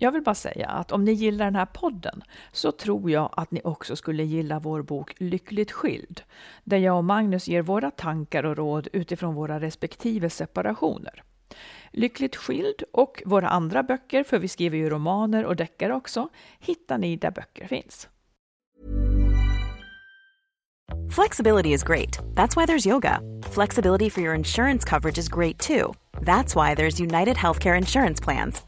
Jag vill bara säga att om ni gillar den här podden så tror jag att ni också skulle gilla vår bok Lyckligt skild, där jag och Magnus ger våra tankar och råd utifrån våra respektive separationer. Lyckligt skild och våra andra böcker, för vi skriver ju romaner och deckare också, hittar ni där böcker finns. Flexibility is great. That's why there's yoga. Flexibility for your insurance coverage is great too. That's why there's United Healthcare Insurance Plans.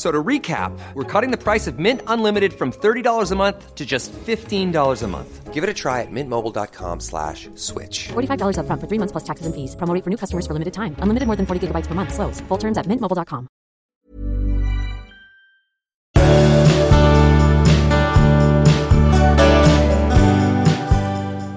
So to recap, we're cutting the price of Mint Unlimited from $30 a month to just $15 a month. Give it a try at mintmobile.com slash switch. $45 upfront for three months plus taxes and fees. Promo for new customers for limited time. Unlimited more than 40 gigabytes per month. Slows. Full terms at mintmobile.com.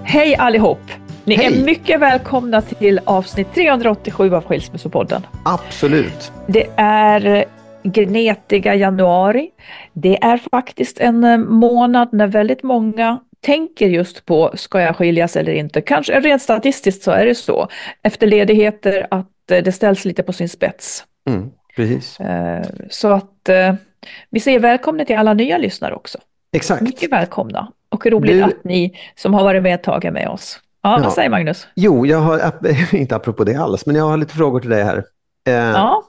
Hej allihop! Ni Hej. är mycket välkomna till avsnitt 387 av Skilsmässopodden. Absolut. Det är gnetiga januari. Det är faktiskt en eh, månad när väldigt många tänker just på, ska jag skiljas eller inte? Kanske rent statistiskt så är det så. Efter ledigheter att eh, det ställs lite på sin spets. Mm, precis. Eh, Så att vi säger välkomna till alla nya lyssnare också. Exakt. Mycket välkomna och roligt Du- att ni som har varit med ett tag är med oss. Ja, Ja. vad säger Magnus? Jo, jag har, inte apropå det alls, men jag har lite frågor till dig här. Ja,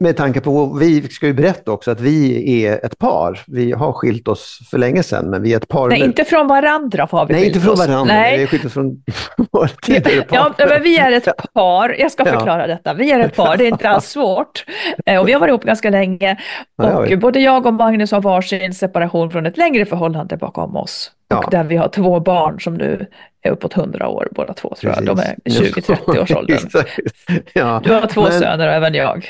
Med tanke på, vi ska ju berätta också att vi är ett par. Vi har skilt oss för länge sedan, men vi är ett par. nej, inte från varandra har vi Nej, inte från oss. varandra. Vi Nej, har skilt oss från våra tidigare par. Ja, men vi är ett par. Jag ska Ja. förklara detta. Vi är ett par, det är inte alls svårt. Eh, Och vi har varit ihop ganska länge. Ja, vi. Och både jag och Magnus har varsin separation från ett längre förhållande bakom oss. Ja. Och där vi har två barn som nu är uppåt 100 år båda två tror jag. De är i Precis. 20-30 års åldern. Ja. Du har två Men söner och även jag.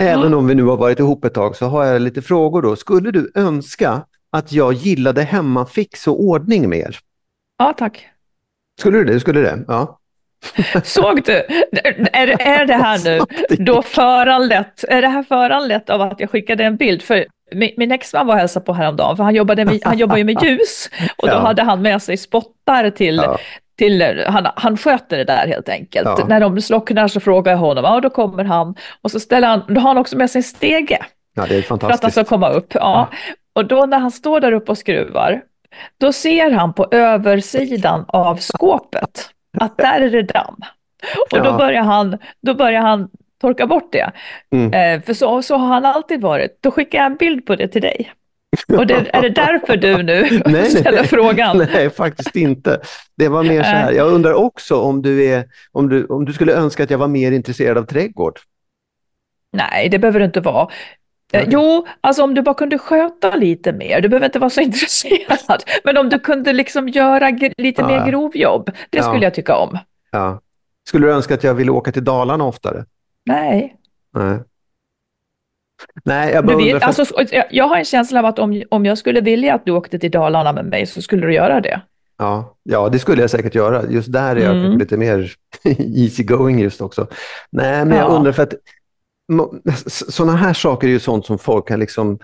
Även om vi nu har varit ihop ett tag så har jag lite frågor då. Skulle du önska att jag gillade hemmafix och ordning mer? Ja, tack. Skulle du det? Skulle det? Ja. Såg du? Är, är det här nu då föranlett, är det här föranlett av att jag skickade en bild? För min, min exman var och hälsade på häromdagen, för han, jobbade med, han jobbar ju med ljus och då Ja. hade han med sig spottar till, Ja. Till han, han sköter det där helt enkelt. Ja. När de slocknar så frågar jag honom, ja då kommer han och så ställer han, då har han också med sig en stege ja, det är för att han fantastiskt. ska komma upp. Ja. Och då när han står där uppe och skruvar, då ser han på översidan av skåpet att där är det damm. Och då Ja. börjar han, då börjar han torka bort det. Mm. Eh, för så, så har han alltid varit. Då skickar jag en bild på det till dig. Och det, är det därför du nu ställer frågan? Nej, faktiskt inte. Det var mer så här. Jag undrar också om du, är, om, du, om du skulle önska att jag var mer intresserad av trädgård. Nej, det behöver det inte vara. Eh, Okej. Jo, alltså om du bara kunde sköta lite mer, du behöver inte vara så intresserad, men om du kunde liksom göra lite Ja, mer grovjobb, det Ja. skulle jag tycka om. Ja. Skulle du önska att jag ville åka till Dalarna oftare? Nej, Nej. Nej, jag du bara. För... alltså, jag- jag har en känsla av att om, om jag skulle vilja att du åkte till Dalarna med mig så skulle du göra det. ja, ja, det skulle jag säkert göra. Just där är jag Mm. lite mer easy going just också. Nej, men jag Ja. undrar för att sådana här saker är ju sånt som folk kan liksom...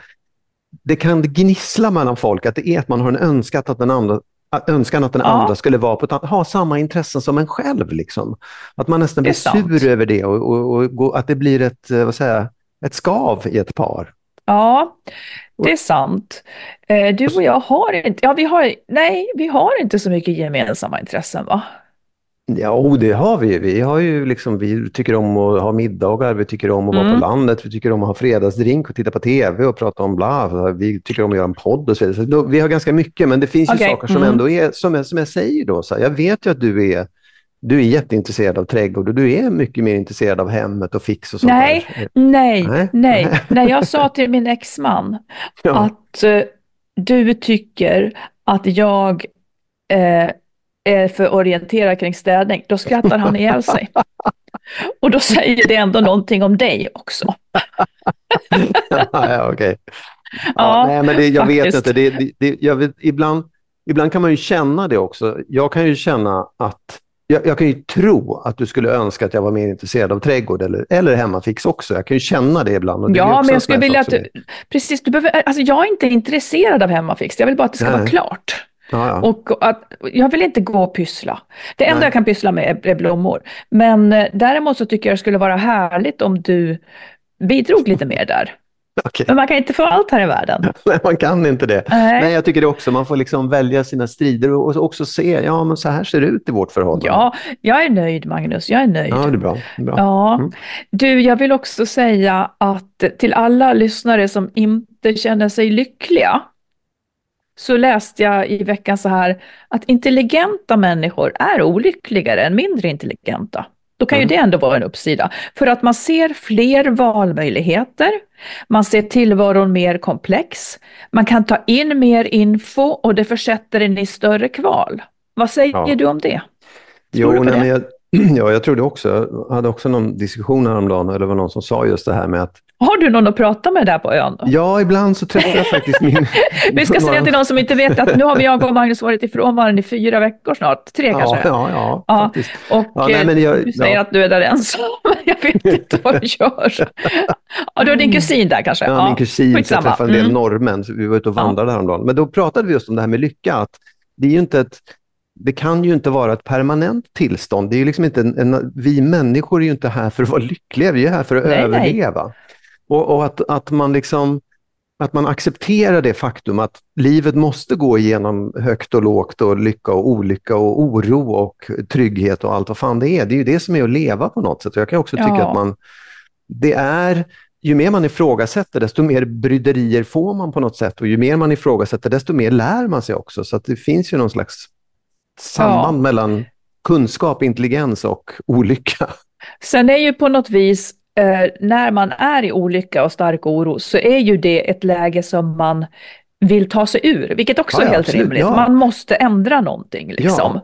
Det kan gnissla mellan folk, att det är att man har en önskan att den andra önskan att den Ja. andra skulle vara på ha samma intressen som en själv. Liksom. Att man nästan blir sur över det och, och, och gå- att det blir ett, eh, vad säger jag, ett skav i ett par. Ja, det är sant. Eh, Du och jag har inte, ja vi har, nej, vi har inte så mycket gemensamma intressen va? Ja, oh, det har vi. Vi, har ju liksom, vi tycker om att ha middagar, vi tycker om att vara Mm. på landet, vi tycker om att ha fredagsdrink och titta på tv och prata om bla. Vi tycker om att göra en podd och så vidare. Så vi har ganska mycket, men det finns ju Okej, saker som mm. ändå är, som jag, som jag säger då, så här, jag vet ju att du är du är jätteintresserad av trädgård och du är mycket mer intresserad av hemmet och fix och sånt Nej, där. nej, Nej. nej. När jag sa till min exman Ja. att eh, du tycker att jag eh, är för orienterad kring städning, då skrattar han ihjäl sig. Och då säger det ändå någonting om dig också. ja, okej. Ja, Ja, nej, men det, jag vet faktiskt. inte. Det, det, det, jag vet, ibland, ibland kan man ju känna det också. Jag kan ju känna att jag, jag kan ju tro att du skulle önska att jag var mer intresserad av trädgård eller, eller hemmafix också. Jag kan ju känna det ibland. Det Ja, men en jag skulle vilja att du, precis, du behöver, alltså jag är inte intresserad av hemmafix, jag vill bara att det ska Nej. vara klart. är- Ja, ja. Och att, jag vill inte gå och pyssla. Det enda Nej. jag kan pyssla med är, är blommor. Men eh, däremot så tycker jag det skulle vara härligt om du bidrog lite mer där. Okej. Men man kan inte få allt här i världen. Nej, man kan inte det. Nej. Nej, jag tycker det också. Man får liksom välja sina strider och och också se, ja men så här ser det ut i vårt förhållande. Ja, jag är nöjd Magnus, jag är nöjd. ja det är bra. Det är bra. Ja. Mm. Du, jag vill också säga att till alla lyssnare som inte känner sig lyckliga så läste jag i veckan så här att intelligenta människor är olyckligare än mindre intelligenta. Då kan ju Mm. det ändå vara en uppsida. För att man ser fler valmöjligheter, man ser tillvaron mer komplex, man kan ta in mer info och det försätter en i större kval. Vad säger Ja. du om det? Jo, Tror du nej, det? jag, ja, jag tror det också. Jag hade också någon diskussion häromdagen, eller det var någon som sa just det här med att Har du någon att prata med där på ön? Då? ja, ibland så träffar jag faktiskt min... Vi ska säga till någon som inte vet att nu har vi jag och Magnus varit ifrån varandra i fyra veckor snart, tre Ja, kanske. ja, ja, Ja. faktiskt. Och Ja, nej, eh, men jag- du säger ja. att du är där ensam, jag vet inte vad du gör. Ja, du har din kusin där kanske? Ja, min kusin, jag träffade en del Mm. norrmän, vi var ute och Ja. vandrade häromdagen. Men då pratade vi just om det här med lycka, att det är ju inte ett det kan ju inte vara ett permanent tillstånd. Det är liksom inte en, en, vi människor är ju inte här för att vara lyckliga, vi är här för att Nej, nej. Och, och att, att man liksom att man accepterar det faktum att livet måste gå igenom högt och lågt och lycka och olycka och oro och trygghet och allt vad fan det är. Det är ju det som är att leva på något sätt. Och jag kan också tycka Ja. att man, det är, ju mer man ifrågasätter desto mer bryderier får man på något sätt och ju mer man ifrågasätter desto mer lär man sig också. Så det finns ju någon slags samband mellan kunskap, intelligens och olycka. Sen är ju på något vis, eh, när man är i olycka och stark oro, så är ju det ett läge som man vill ta sig ur, vilket också Ja, är helt absolut, rimligt. ja. Man måste ändra någonting liksom.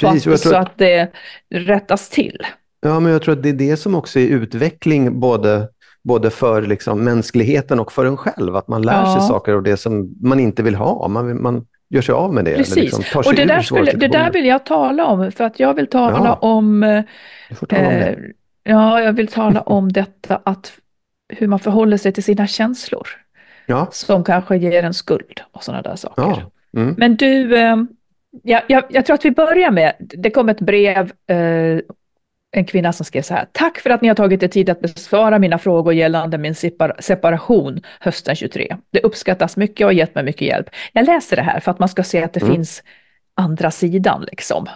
Ja, precis. Och att, så att- att det rättas till. Ja, men jag tror att det är det som också är utveckling både, både för liksom mänskligheten och för en själv. Att man lär Ja. sig saker av det som man inte vill ha. Man, man gör sig av med det. Precis. Liksom och det där, skulle, det där vill jag tala om, för att jag vill tala Ja. om eh, Du får tala om det. Ja, jag vill tala om detta att hur man förhåller sig till sina känslor Ja, som kanske ger en skuld och sådana där saker. ja. Mm. Men du, eh, jag, jag, jag tror att vi börjar med, det kom ett brev, eh, en kvinna som skrev så här, tack för att ni har tagit er tid att besvara mina frågor gällande min separ- separation hösten 23. Det uppskattas mycket och har gett mig mycket hjälp. Jag läser det här för att man ska se att det Mm. finns andra sidan liksom.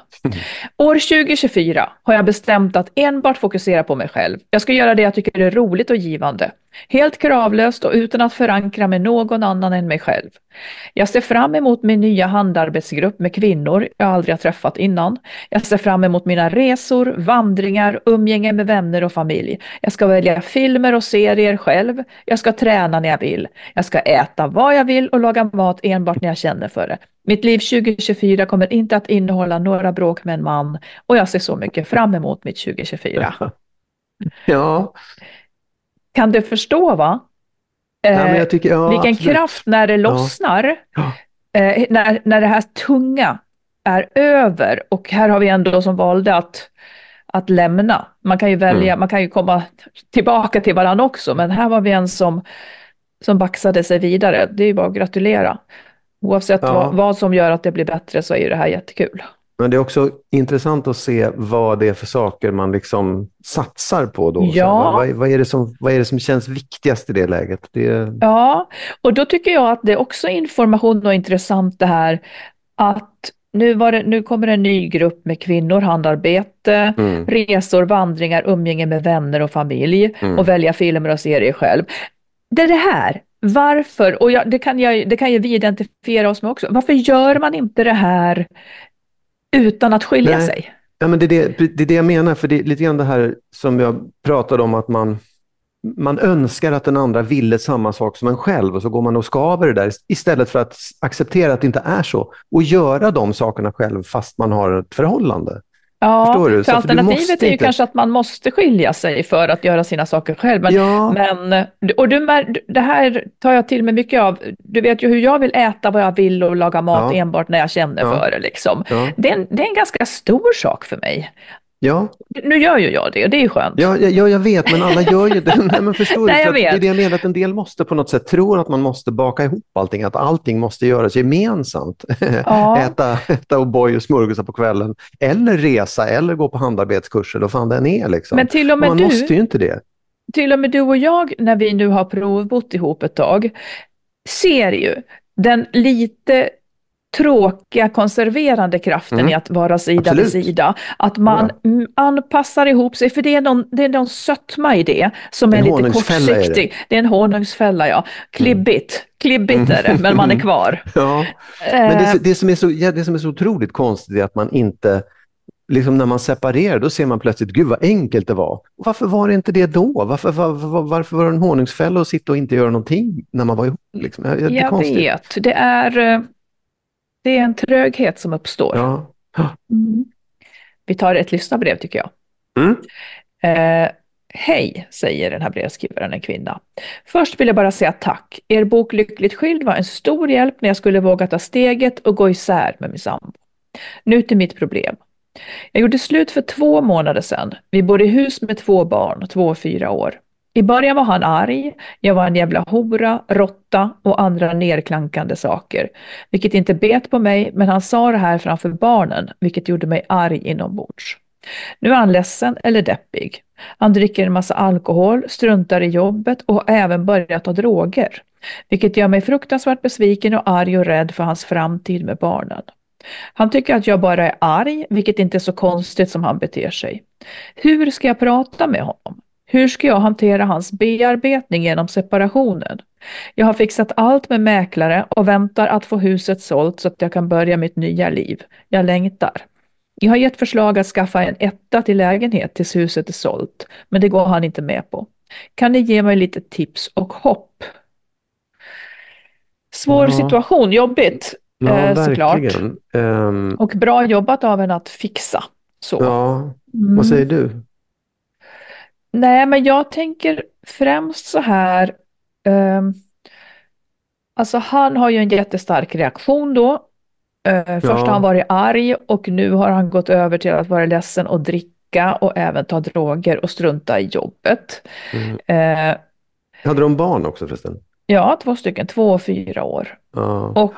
År 2024 har jag bestämt att enbart fokusera på mig själv. Jag ska göra det jag tycker är roligt och givande. Helt kravlöst och utan att förankra med någon annan än mig själv. Jag ser fram emot min nya handarbetsgrupp med kvinnor jag aldrig har träffat innan. Jag ser fram emot mina resor, vandringar, umgänge med vänner och familj. Jag ska välja filmer och serier själv. Jag ska träna när jag vill. Jag ska äta vad jag vill och laga mat enbart när jag känner för det. Mitt liv 2024 kommer inte att innehålla några bråk med en man och jag ser så mycket fram emot mitt 2024. ja. Kan du förstå va? ja men Eh, jag tycker, ja, vilken absolut. kraft när det lossnar, Ja. eh, när, när det här tunga är över och här har vi ändå som valde att, att lämna. Man kan ju välja, Mm. man kan ju komma tillbaka till varandra också, men här var vi en som, som baxade sig vidare. Det är ju bara att gratulera. Oavsett Ja. vad, vad som gör att det blir bättre så är ju det här jättekul. Men det är också intressant att se vad det är för saker man liksom satsar på då. Ja. Vad, vad, är det som, vad är det som känns viktigast i det läget? Det... Ja, och då tycker jag att det är också information och intressant det här att nu, det, nu kommer en ny grupp med kvinnor, handarbete, Mm. resor, vandringar, umgänge med vänner och familj Mm. och välja filmer och serier själv. Det är det här. Varför, och jag, det, kan jag, det kan ju vi identifiera oss med också, varför gör man inte det här utan att skilja Nej. sig? Ja, men det, är det, det är det jag menar, för det är lite grann det här som jag pratade om, att man, man önskar att den andra ville samma sak som en själv och så går man och skaver det där istället för att acceptera att det inte är så och göra de sakerna själv fast man har ett förhållande. Ja, Förstår du? för du alternativet måste är ju inte- kanske att man måste skilja sig för att göra sina saker själv. Men, ja, men, och du, det här tar jag till mig mycket av. Du vet ju hur jag vill äta vad jag vill och laga mat Ja. enbart när jag känner Ja. för det. Liksom. Det, är en, det är en ganska stor sak för mig. Ja, Nu gör ju jag det och det är ju skönt. ja, ja, jag vet, men alla gör ju det. Nej, men förstår Nej, jag att Det är vet. det jag menar, att en del måste på något sätt tror att man måste baka ihop allting, att allting måste göras gemensamt. Ja. äta, äta O'boy och smörgåsar på kvällen, eller resa, eller gå på handarbetskurs, eller vad fan den är. Liksom. Men till och med man du, måste ju inte det. till och med du och jag, när vi nu har provbott ihop ett tag, ser ju den lite tråkiga konserverande kraften Mm. i att vara sida Absolut. vid sida. Att man mm, anpassar ihop sig, för det är någon, det är någon sötma i det som En är lite honungsfälla är det. kortsiktig. Det är en honungsfälla, ja. Klibbigt. Klibbigt är det, men man är kvar. Ja. Men det, det, som är så, ja, det som är så otroligt konstigt är att man inte, liksom när man separerar, då ser man plötsligt, gud vad enkelt det var. Varför var det inte det då? Varför, var, var, varför var det en honungsfälla att sitta och inte göra någonting när man var ihop? Liksom? Ja, Det är jag konstigt. vet, det är, eh, det är en tröghet som uppstår. Ja. Mm. Vi tar ett lyssnarbrev tycker jag. Mm. Eh, Hej, säger den här brevskrivaren, en kvinna. Först vill jag bara säga tack. Er bok Lyckligt skild var en stor hjälp när jag skulle våga ta steget och gå isär med min sambo. Nu till mitt problem. Jag gjorde slut för två månader sedan. Vi bor i hus med två barn, två och fyra år. I början var han arg, jag var en jävla hora, råtta och andra nerklankande saker. Vilket inte bet på mig, men han sa det här framför barnen, vilket gjorde mig arg inombords. Nu är han ledsen eller deppig. Han dricker en massa alkohol, struntar i jobbet och har även börjat ta droger. Vilket gör mig fruktansvärt besviken och arg och rädd för hans framtid med barnen. Han tycker att jag bara är arg, vilket inte är så konstigt som han beter sig. Hur ska jag prata med honom? Hur ska jag hantera hans bearbetning genom separationen? Jag har fixat allt med mäklare och väntar att få huset sålt så att jag kan börja mitt nya liv. Jag längtar. Jag har gett förslag att skaffa en etta till lägenhet tills huset är sålt, men det går han inte med på. Kan ni ge mig lite tips och hopp? Svår Ja. situation, jobbigt Ja, eh, såklart. Ehm, Och bra jobbat av en att fixa. Så. ja, Mm. vad säger du? Nej, men jag tänker främst så här. ehm, alltså han har ju en jättestark reaktion då. Eh, först Ja. har han varit arg och nu har han gått över till att vara ledsen och dricka och även ta droger och strunta i jobbet. Mm. Eh, Hade de barn också förresten? ja, två stycken, två och fyra år. Ja. Och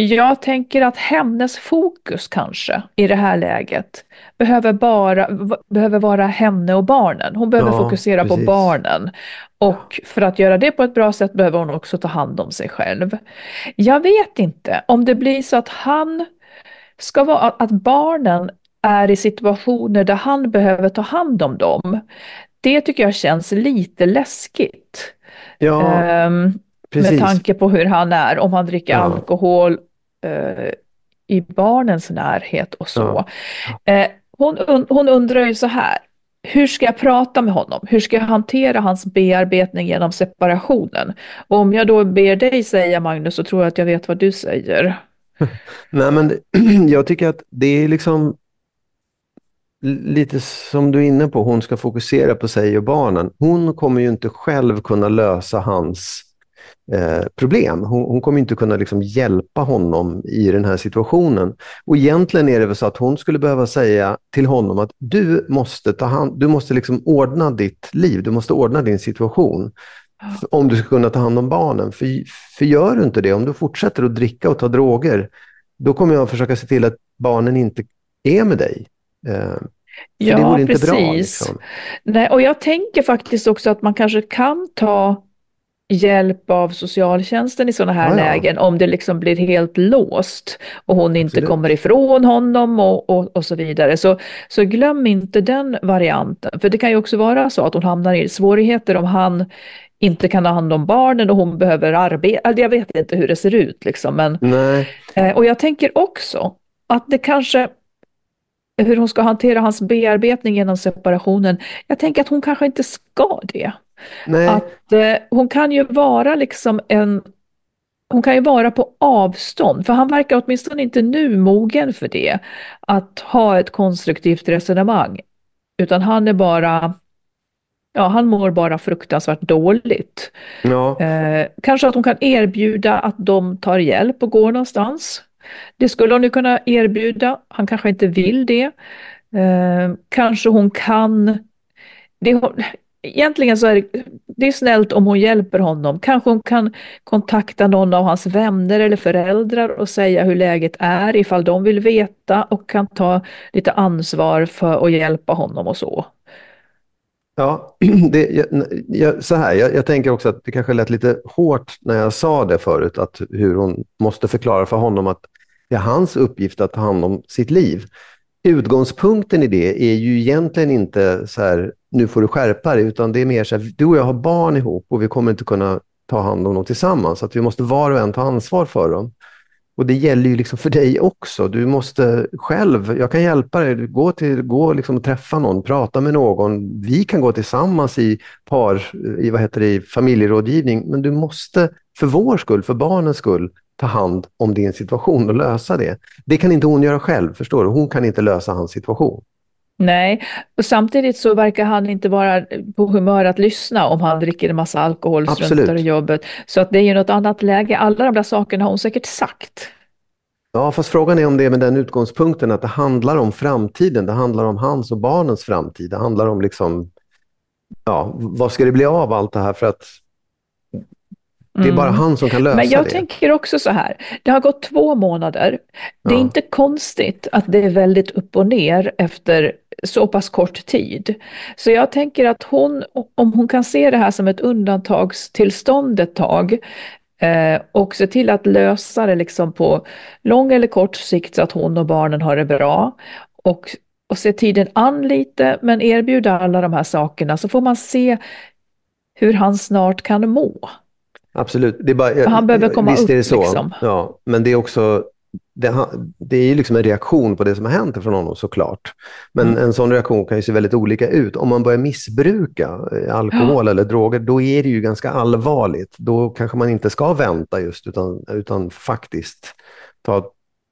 jag tänker att hennes fokus kanske i det här läget behöver, bara, behöver vara henne och barnen. Hon behöver Ja, fokusera på precis. barnen. Och för att göra det på ett bra sätt behöver hon också ta hand om sig själv. Jag vet inte om det blir så att han ska vara, att barnen är i situationer där han behöver ta hand om dem. Det tycker jag känns lite läskigt. ja, precis. med tanke på hur han är, om han dricker Ja. alkohol i barnens närhet och så. Ja. Eh, hon, hon undrar ju så här, hur ska jag prata med honom? Hur ska jag hantera hans bearbetning genom separationen? Och om jag då ber dig säga Magnus så tror jag att jag vet vad du säger. Nej, men jag tycker att det är liksom lite som du är inne på, hon ska fokusera på sig och barnen. Hon kommer ju inte själv kunna lösa hans eh, problem. Hon, hon kommer inte kunna liksom hjälpa honom i den här situationen. Och egentligen är det väl så att hon skulle behöva säga till honom att du måste ta hand, du måste liksom ordna ditt liv, du måste ordna din situation. Om du ska kunna ta hand om barnen. För, för gör du inte det, om du fortsätter att dricka och ta droger, då kommer jag försöka se till att barnen inte är med dig. Eh, Ja, det vore inte precis. bra. Liksom. Nej, och jag tänker faktiskt också att man kanske kan ta hjälp av socialtjänsten i sådana här Ja, ja. lägen om det liksom blir helt låst och hon inte Absolut. kommer ifrån honom och, och, och så vidare. Så, så glöm inte den varianten, för det kan ju också vara så att hon hamnar i svårigheter om han inte kan ha hand om barnen och hon behöver arbeta. Jag vet inte hur det ser ut liksom, men Nej, Eh, Och jag tänker också att det kanske, hur hon ska hantera hans bearbetning genom separationen, jag tänker att hon kanske inte ska det. nej. Att eh, hon kan ju vara liksom en, hon kan ju vara på avstånd, för han verkar åtminstone inte nu mogen för det, att ha ett konstruktivt resonemang, utan han är bara, ja, han mår bara fruktansvärt dåligt. ja. Eh, kanske att hon kan erbjuda att de tar hjälp och går någonstans. Det skulle hon ju kunna erbjuda. Han kanske inte vill det. Eh, kanske hon kan... Det, hon- egentligen så är det, det är snällt om hon hjälper honom. Kanske hon kan kontakta någon av hans vänner eller föräldrar och säga hur läget är ifall de vill veta och kan ta lite ansvar för att hjälpa honom och så. Ja, det, jag, jag, så här, jag, jag tänker också att det kanske lät lite hårt när jag sa det förut, att hur hon måste förklara för honom att det är hans uppgift att ta hand om sitt liv. Utgångspunkten i det är ju egentligen inte så här, nu får du skärpa dig, utan det är mer så här, du och jag har barn ihop och vi kommer inte kunna ta hand om dem tillsammans, så att vi måste var och en ta ansvar för dem. Och det gäller ju liksom för dig också. Du måste själv, jag kan hjälpa dig, gå, till, gå liksom och träffa någon, prata med någon. Vi kan gå tillsammans i par, i, vad heter det, i familjerådgivning, men du måste för vår skull, för barnens skull, ta hand om din situation och lösa det. Det kan inte hon göra själv, förstår du? Hon kan inte lösa hans situation. Nej, och samtidigt så verkar han inte vara på humör att lyssna om han dricker en massa alkohol, Absolut. struntar i jobbet. Så att det är ju något annat läge. Alla de där sakerna har hon säkert sagt. Ja, fast frågan är om det är med den utgångspunkten att det handlar om framtiden. Det handlar om hans och barnens framtid. Det handlar om liksom, ja, vad ska det bli av allt det här för att det är bara han som kan lösa Mm. Men jag det. tänker också så här, det har gått två månader. Det är Ja. inte konstigt att det är väldigt upp och ner efter så pass kort tid. Så jag tänker att hon, om hon kan se det här som ett undantagstillstånd ett tag eh, och se till att lösa det liksom på lång eller kort sikt så att hon och barnen har det bra och, och se tiden an lite men erbjuda alla de här sakerna så får man se hur han snart kan må. Absolut. Det är bara, Han behöver komma visst är det upp, så. liksom. Ja, men det är också det, det är ju liksom en reaktion på det som har hänt från honom såklart. Men Mm. en sån reaktion kan ju se väldigt olika ut. Om man börjar missbruka eh, alkohol eller droger, då är det ju ganska allvarligt. Då kanske man inte ska vänta just, utan, utan faktiskt ta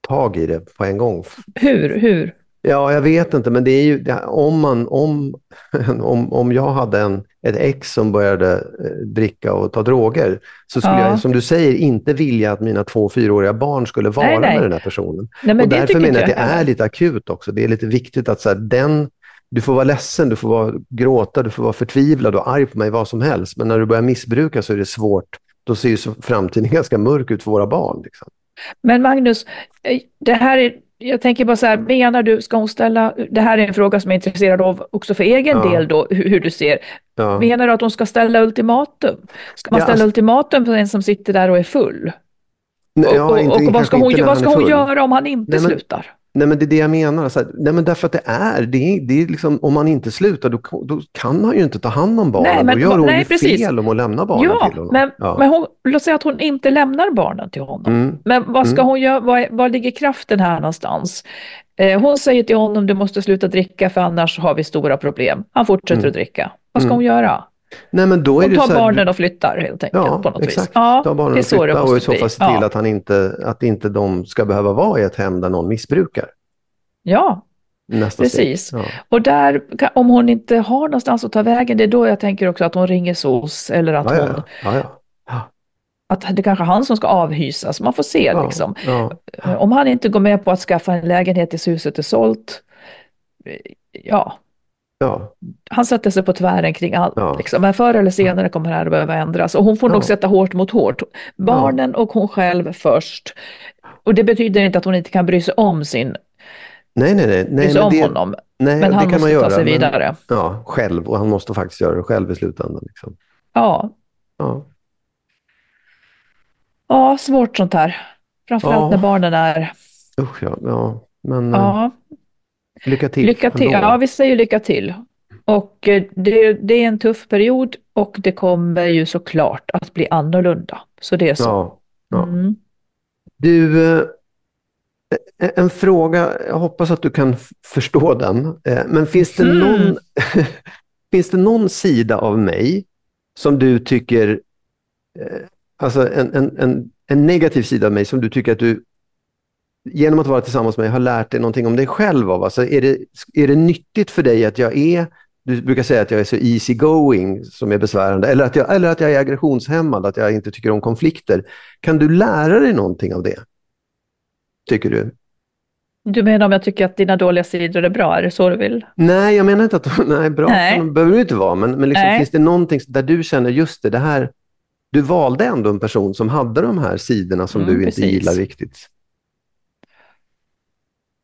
tag i det på en gång. Hur? Hur? Ja, jag vet inte, men det är ju om man, om, om, om jag hade en, ett ex som började eh, dricka och ta droger, så skulle Ja. jag, som du säger, inte vilja att mina två fyraåriga barn skulle vara Nej, nej. med den här personen. Nej, men och därför menar jag att det är lite akut också. Det är lite viktigt att så här, den, du får vara ledsen, du får vara, gråta, du får vara förtvivlad och arg på mig, vad som helst. Men när du börjar missbruka så är det svårt. Då ser ju framtiden ganska mörk ut för våra barn. Liksom. Men Magnus, eh, det här är, jag tänker bara så här, menar du, ska hon ställa, det här är en fråga som jag är intresserad av också för egen Ja. del då, hur, hur du ser. Ja. Menar du att hon ska ställa ultimatum? Ska man Ja, ställa alltså- ultimatum för en som sitter där och är full? Nej, Och, och, inte- och vad ska hon, vad ska hon göra om han inte Nej, men- slutar? Nej, men det är det jag menar. Så här, nej, men därför att det är, det är, det är liksom, om man inte slutar, då, då kan han ju inte ta hand om barnen. Nej, men- då gör hon nej, ju precis. fel om att lämna barnen Ja, till honom. men, ja. men hon, låt säga att hon inte lämnar barnen till honom. Mm. Men vad ska Mm. hon göra, var, var ligger kraften här någonstans? Eh, hon säger till honom, du måste sluta dricka för annars har vi stora problem. Han fortsätter Mm. att dricka. Vad ska Mm. hon göra? Nej, men då är det tar här, barnen och flyttar helt enkelt Ja, på något exakt. vis. Ja, Ta barnen och så det flytta och i så fall se till Ja. att, han inte, att inte de ska behöva vara i ett hem där någon missbrukar. ja, Nästa Precis. Ja. och där, om hon inte har någonstans att ta vägen, det är då jag tänker också att hon ringer SOS eller att, Ja, hon, ja, att det kanske är han som ska avhysas. Man får se liksom. Om han inte går med på att skaffa en lägenhet tills huset är sålt, ja, ja. han sätter sig på tvären kring allt. Ja. Liksom. Men förr eller senare kommer det här att behöva ändras. Och hon får nog Ja. sätta hårt mot hårt. Barnen och hon själv först. Och det betyder inte att hon inte kan bry sig om sin Nej, nej, nej. nej bry sig om honom. Nej, men han det kan måste man göra, ta sig men- vidare. Ja, själv. Och han måste faktiskt göra det själv i slutändan. Liksom. Ja. Ja. ja, svårt sånt här. Framförallt Ja. när barnen är... Usch, ja. ja. Men eh, Ja, lycka till. lycka till. Ja, vi säger lycka till. Och eh, det, det är en tuff period och det kommer ju såklart att bli annorlunda. Så det är så. ja. ja. Mm. Du, eh, en fråga, jag hoppas att du kan förstå den. Eh, Men finns det, Mm. någon, finns det någon sida av mig som du tycker, alltså en, en, en, en negativ sida av mig som du tycker att du genom att vara tillsammans med mig har lärt dig någonting om dig själv av? Alltså är, det, är det nyttigt för dig att jag är, du brukar säga att jag är så easy going som är besvärande, eller att, jag, eller att jag är aggressionshämmad, att jag inte tycker om konflikter. Kan du lära dig någonting av det? Tycker du? Du menar om jag tycker att dina dåliga sidor är bra? Är det så du vill? Nej, jag menar inte att nej, bra Nej. kan- behöver inte vara, men, men liksom, finns det någonting där du känner just det, det här, du valde ändå en person som hade de här sidorna som Mm, du inte precis. gillar riktigt.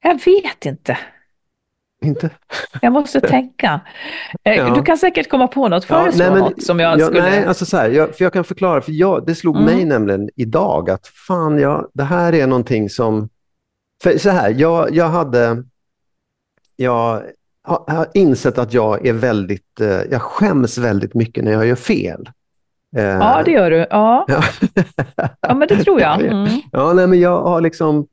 Jag vet inte. Inte? Jag måste tänka. Eh, Ja. Du kan säkert komma på något, Ja, föreslå nej, men- något som jag ja, skulle... Nej, alltså så här, jag, för jag kan förklara, för jag, det slog Mm. mig nämligen idag att fan, jag, det här är någonting som... För så här, jag, jag hade... Jag har, insett att jag är väldigt... Eh, jag skäms väldigt mycket när jag gör fel. Eh, Ja, det gör du. Ja, Ja. ja men det tror jag. Mm. Ja, nej, men jag har liksom...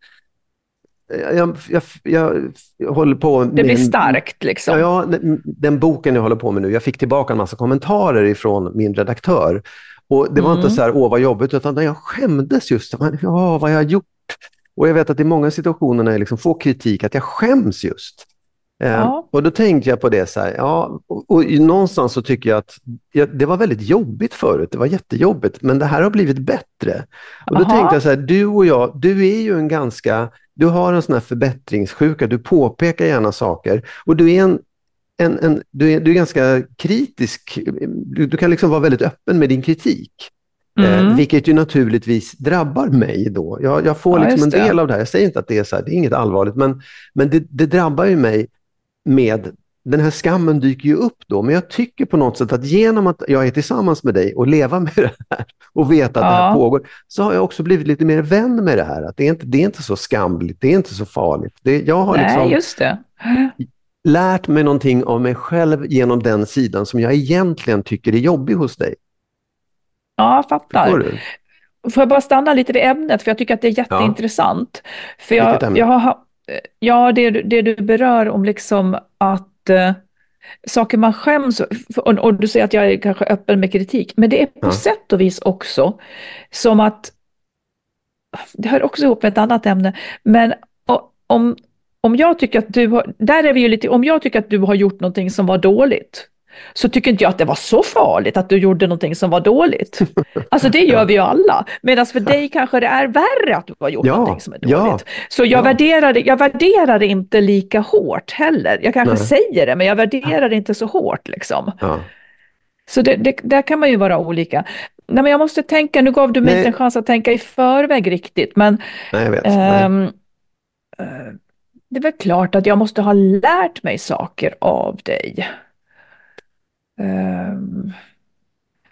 Jag, jag, jag, jag håller på Det med blir en- starkt liksom. Ja, den- den boken jag håller på med nu, jag fick tillbaka en massa kommentarer ifrån min redaktör. Och Det var Mm. inte så här, åh vad jobbigt, utan jag skämdes just. Ja, vad jag har gjort. Och jag vet att i många situationer när jag liksom får kritik, att jag skäms just. Eh, Ja. Och då tänkte jag på det så här, ja, och, och någonstans så tycker jag att ja, det var väldigt jobbigt förut, det var jättejobbigt, men det här har blivit bättre. Och då Aha. tänkte jag så här, du och jag, du är ju en ganska, du har en sån här förbättringssjuka, du påpekar gärna saker och du är en en, en, du, är, du är ganska kritisk, du, du kan liksom vara väldigt öppen med din kritik. Eh, Mm. vilket ju naturligtvis drabbar mig då. Jag, jag får Ja, liksom en del av det här. Jag säger inte att det är så här, det är inget allvarligt, men, men det, det drabbar ju mig med, den här skammen dyker ju upp då, men jag tycker på något sätt att genom att jag är tillsammans med dig och leva med det här och veta att det här Ja. pågår, så har jag också blivit lite mer vän med det här. Att det, är inte, det är inte så skamligt, det är inte så farligt. Det, jag har Nej, liksom lärt mig någonting av mig själv genom den sidan som jag egentligen tycker är jobbig hos dig. Ja, jag fattar. Får jag bara stanna lite vid ämnet, för jag tycker att det är jätteintressant. För Vilket jag, jag har, ja, det, det du berör om liksom att eh, saker man skäms och, och du säger att jag är kanske öppen med kritik, men det är på Ja. sätt och vis också som att, det hör också ihop med ett annat ämne, men om, om jag tycker att du har, där är vi ju lite, om jag tycker att du har gjort någonting som var dåligt, så tycker inte jag att det var så farligt att du gjorde någonting som var dåligt. Alltså det gör vi ju alla. Medan för dig kanske det är värre att du har gjort Ja, någonting som är ja, dåligt. Så jag, ja. värderar, det- jag värderar det inte lika hårt heller. Jag kanske Nej. säger det, men jag värderar det inte så hårt liksom. Ja. Så det, det, där kan man ju vara olika. Nej, men jag måste tänka, nu gav du mig Nej. inte en chans att tänka i förväg riktigt, men Nej, jag vet. Ehm, eh, det är väl klart att jag måste ha lärt mig saker av dig. Ehm,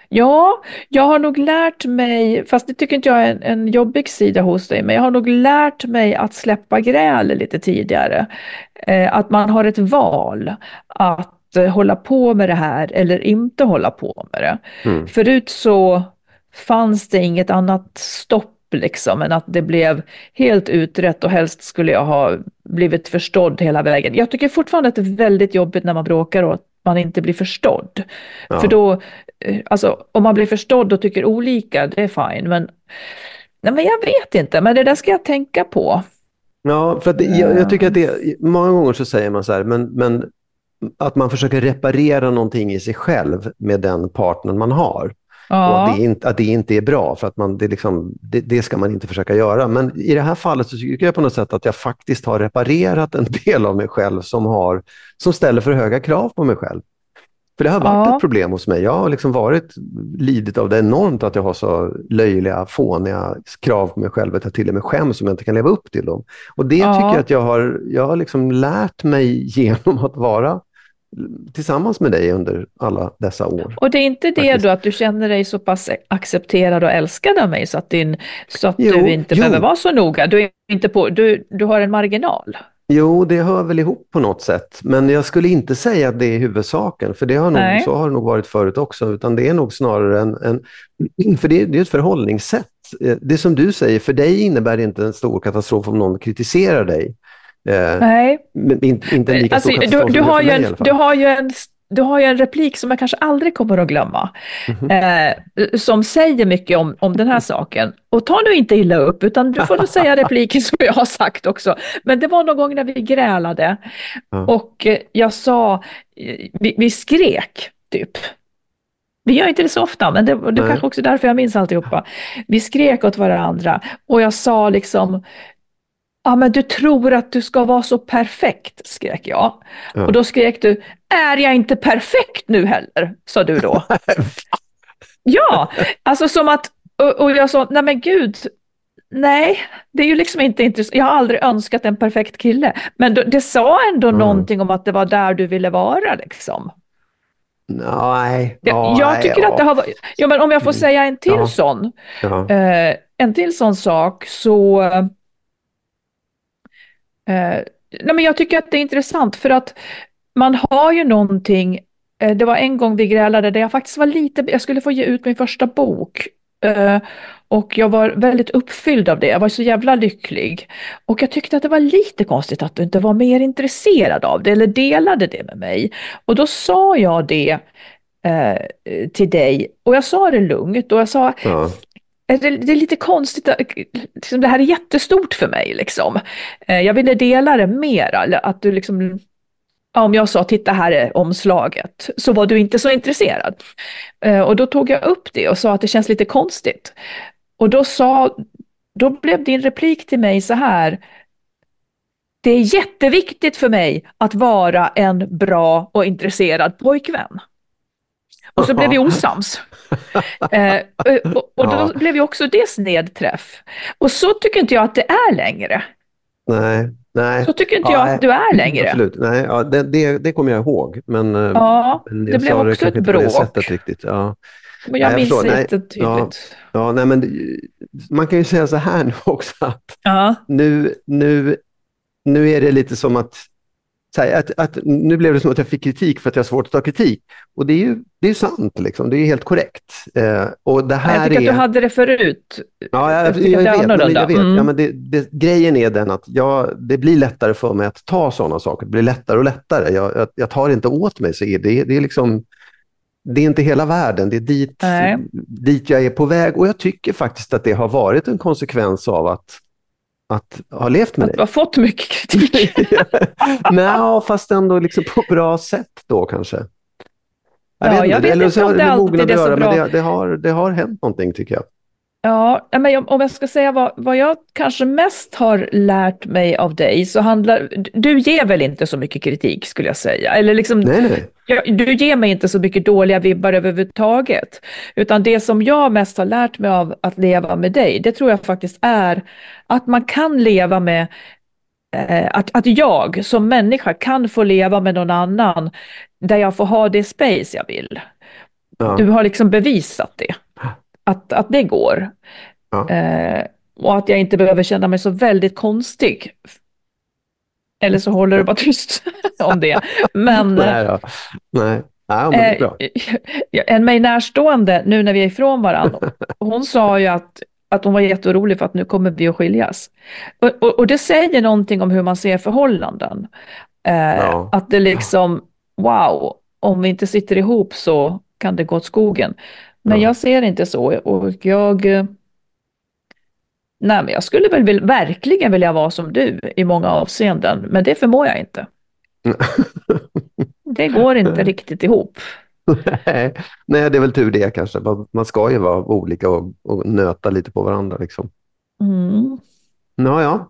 ja, jag har nog lärt mig, fast det tycker inte jag är en, en jobbig sida hos dig, men jag har nog lärt mig att släppa gräl lite tidigare. Eh, att man har ett val att eh, hålla på med det här eller inte hålla på med det. Mm. Förut så fanns det inget annat stopp liksom än att det blev helt utrett och helst skulle jag ha blivit förstådd hela vägen. Jag tycker fortfarande att det är väldigt jobbigt när man bråkar och man inte blir förstådd. Ja. För då, eh, alltså om man blir förstådd och tycker olika, det är fine, men Nej, men jag vet inte, men det där ska jag tänka på. Ja, för att det, jag, jag tycker att det, många gånger så säger man så här, men, men att man försöker reparera någonting i sig själv med den partnern man har. Ja, att det, inte, att det inte är bra, för att man, det, liksom, det, det ska man inte försöka göra. Men i det här fallet så tycker jag på något sätt att jag faktiskt har reparerat en del av mig själv som, har, som ställer för höga krav på mig själv. För det har varit Ja. ett problem hos mig. Jag har liksom varit lidit av det enormt att jag har så löjliga, fåniga krav på mig själv att jag till och med skäms om jag inte kan leva upp till dem. Och det Ja. tycker jag att jag har, jag har liksom lärt mig genom att vara tillsammans med dig under alla dessa år. Och det är inte det Faktiskt. då att du känner dig så pass accepterad och älskad av mig så att, din, så att Jo, du inte jo. behöver vara så noga. Du, är inte på, du, du har en marginal. Jo, det hör väl ihop på något sätt. Men jag skulle inte säga att det är huvudsaken, för det har nog, Nej. så har det nog varit förut också. Utan det är nog snarare en... en för det, det är ett förhållningssätt. Eh, Det som du säger, för dig innebär det inte en stor katastrof om någon kritiserar dig. Eh, Nej. men inte, en lika Alltså, stor du, katastrof du, är har ju en, du, har ju en, du har ju en replik som jag kanske aldrig kommer att glömma. Mhm. Eh, som säger mycket om, om den här saken. Och ta nu inte illa upp, utan du får nog säga repliken som jag har sagt också. Men det var någon gång när vi grälade Ja. och eh, jag sa, eh, vi, vi skrek typ. Vi gör inte det så ofta, men det, det är kanske också därför jag minns alltihopa. Vi skrek åt varandra och jag sa liksom, ja men du tror att du ska vara så perfekt, skrek jag. Ja. Och då skrek du, är jag inte perfekt nu heller? sa du då. ja, alltså som att, och, och jag sa, nej men gud, nej, det är ju liksom inte intressant. Jag har aldrig önskat en perfekt kille. Men då, det sa ändå Mm. någonting om att det var där du ville vara liksom. Nej. Jag, ja, jag nej, tycker ja. att det har varit, ja men om jag får Mm. säga en till Ja. sån, Ja. Eh, en till sån sak så... Eh, nej men jag tycker att det är intressant för att man har ju någonting... Eh, det var en gång vi grälade där jag faktiskt var lite... Jag skulle få ge ut min första bok. Eh, och jag var väldigt uppfylld av det. Jag var så jävla lycklig. Och jag tyckte att det var lite konstigt att du inte var mer intresserad av det eller delade det med mig. Och då sa jag det eh, till dig. Och jag sa det lugnt och jag sa Ja. Eh, det, det är lite konstigt, liksom, det här är jättestort för mig liksom. Eh, jag ville dela det mera, att du liksom, ja, om jag sa titta här är omslaget, så var du inte så intresserad. Eh, och då tog jag upp det och sa att det känns lite konstigt. Och då sa, då blev din replik till mig så här, det är jätteviktigt för mig att vara en bra och intresserad pojkvän. Och så blev vi osams. Eh, och, och då Ja. blev ju också det snedträff. Och så tycker inte jag att det är längre. Nej. Nej. Så tycker inte Ja, jag att du är längre. Absolut. Nej, ja, det, det, det kommer jag ihåg. Men, eh, Ja, men det blev också kanske ett inte det bråk. sättet riktigt. Ja. Men jag jag minns förstår. det Nej, jättetydligt. Ja, nej, men det- man kan ju säga så här nu också att Ja. nu, nu, nu är det lite som att, här, att, att nu blev det som att jag fick kritik för att jag har svårt att ta kritik. Och det är ju det är sant, liksom. det är ju helt korrekt. Eh, och det Jag här tycker är... att du hade det förut. Ja, jag, Jag jag, vet, men jag vet. Mm. Ja, men det, det, grejen är den att jag, det blir lättare för mig att ta sådana saker. Det blir lättare och lättare. Jag, jag, jag tar inte åt mig. Så är det, det, är liksom, det är inte hela världen. Det är dit, Nej. dit jag är på väg. Och jag tycker faktiskt att det har varit en konsekvens av att, att ha levt med Att du dig. har fått mycket kritik. Nej, fast ändå liksom på bra sätt då kanske. Ja, jag vet Eller inte om det det alltid är att så göra, men bra. det, det, har, det har hänt någonting tycker jag. Ja, men om jag ska säga vad, vad jag kanske mest har lärt mig av dig så handlar, du ger väl inte så mycket kritik skulle jag säga, eller liksom, Nej, nej. jag, du ger mig inte så mycket dåliga vibbar överhuvudtaget, utan det som jag mest har lärt mig av att leva med dig, det tror jag faktiskt är att man kan leva med eh, att, att jag som människa kan få leva med någon annan där jag får ha det space jag vill. Ja. Du har liksom bevisat det, att, att det går. Ja. Eh, och att jag inte behöver känna mig så väldigt konstig. Eller så håller du bara tyst om det. Men Nej, då. nej. Nej, men det är bra. eh, en mig närstående, nu när vi är ifrån varandra, hon sa ju att, att hon var jätteorolig för att nu kommer vi att skiljas. Och, och, och det säger någonting om hur man ser förhållanden. Eh, Ja. Att det liksom, wow, om vi inte sitter ihop så kan det gå åt skogen. Men Ja. jag ser inte så och jag eh, Nej, men jag skulle väl vill, verkligen vilja vara som du i många avseenden, men det förmår jag inte. Det går inte riktigt ihop. Nej, nej, det är väl tur det kanske. Man- ska ju vara olika och, och nöta lite på varandra. Liksom. Mm. Ja, ja.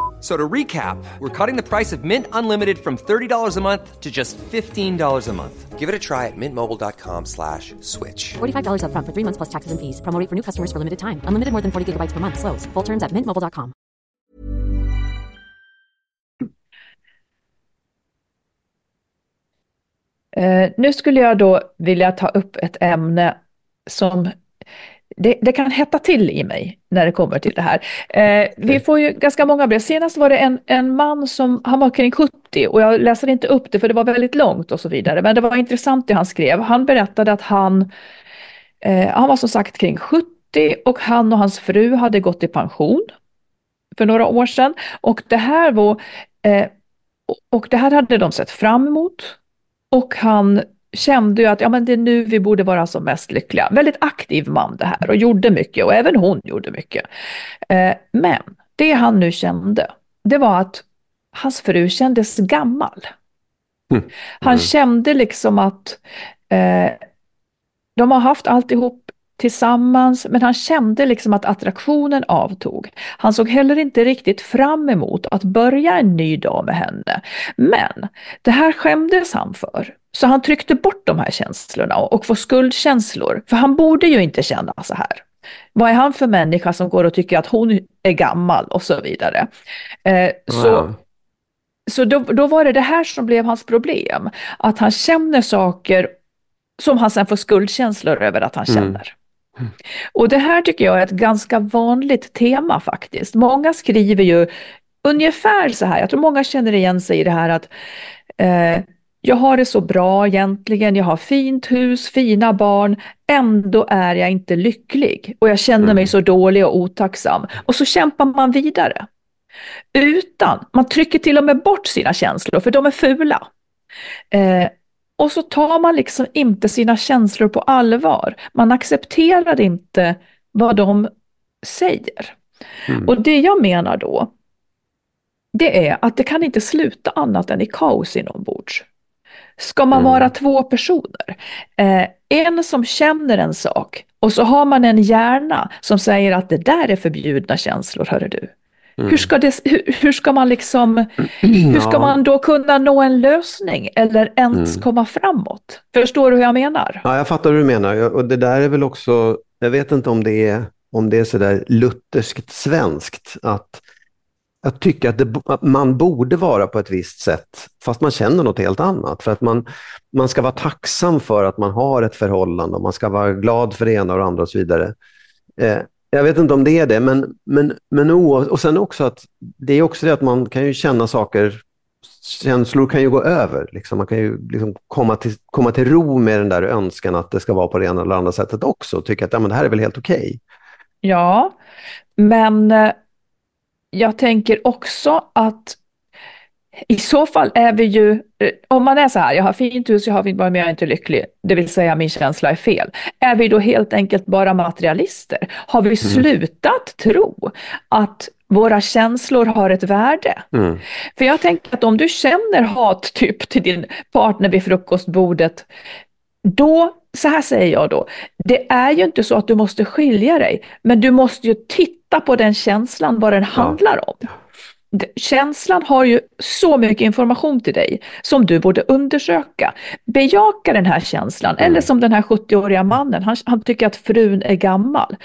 F- So to recap, we're cutting the price of Mint Unlimited from $30 a month to just $15 a month. Give it a try at mintmobile.com slash switch. $45 upfront for three months plus taxes and fees. Promo rate for new customers for limited time. Unlimited more than 40 gigabytes per month. Slows. Full terms at mintmobile.com. Eh, nu skulle jag då vilja ta upp ett ämne som det, det kan hetta till i mig när det kommer till det här. Eh, vi får ju ganska många brev. Senast var det en, en man som, han var kring 70 och jag läser inte upp det för det var väldigt långt och så vidare. Men det var intressant det han skrev. Han berättade att han, eh, han var som sagt kring 70 och han och hans fru hade gått i pension för några år sedan. Och det här var, eh, och det här hade de sett fram emot. Och han kände ju att ja, men det är nu vi borde vara som mest lyckliga. Väldigt aktiv man det här och gjorde mycket och även hon gjorde mycket. Eh, men det han nu kände, det var att hans fru kändes gammal. Mm. Han kände liksom att eh, de har haft alltihop tillsammans, men han kände liksom att attraktionen avtog. Han såg heller inte riktigt fram emot att börja en ny dag med henne. Men det här skämdes han för. Så han tryckte bort de här känslorna och, får skuldkänslor. För han borde ju inte känna så här. Vad är han för människa som går och tycker att hon är gammal och så vidare. Eh, så Ja. så då, då var det det här som blev hans problem. Att han känner saker som han sen får skuldkänslor över att han Mm. känner. Och det här tycker jag är ett ganska vanligt tema faktiskt. Många skriver ju ungefär så här, jag tror många känner igen sig i det här att eh, jag har det så bra egentligen, jag har fint hus, fina barn, ändå är jag inte lycklig och jag känner mig så dålig och otacksam. Och så kämpar man vidare. Utan, man trycker till och med bort sina känslor för de är fula. Eh, och så tar man liksom inte sina känslor på allvar. Man accepterar inte vad de säger. Och det jag menar då, det är att det kan inte sluta annat än i kaos inombords. Ska man vara två personer, eh, en som känner en sak och så har man en hjärna som säger att det där är förbjudna känslor, hörru du. Hur, ska det, hur, hur ska man liksom, hur ska man då kunna nå en lösning eller ens komma framåt? Förstår du hur jag menar? Ja, jag fattar hur du menar. Och det där är väl också, jag vet inte om det är, om det är sådär lutherskt svenskt, att jag tycker att, det, att man borde vara på ett visst sätt, fast man känner något helt annat. För att man, man ska vara tacksam för att man har ett förhållande och man ska vara glad för det ena och det andra och så vidare. Eh, jag vet inte om det är det, men, men, men och sen också att det är också det att man kan ju känna saker, känslor kan ju gå över. Liksom. Man kan ju liksom komma, till, komma till ro med den där önskan att det ska vara på det ena eller andra sättet också och tycka att ja, men det här är väl helt okej. Ja, men eh, jag tänker också att i så fall är vi ju, eh, om man är så här, jag har fint hus, jag har fint barn, men jag är inte lycklig, det vill säga min känsla är fel. Är vi då helt enkelt bara materialister? Har vi slutat tro att våra känslor har ett värde? Mm. För jag tänker att om du känner hat typ till din partner vid frukostbordet, då, så här säger jag då, det är ju inte så att du måste skilja dig, men du måste ju titta fatta på den känslan vad den handlar om. Känslan har ju så mycket information till dig som du borde undersöka. Bejaka den här känslan, mm. eller som den här 70-åriga mannen, han, han, tycker att frun är gammal.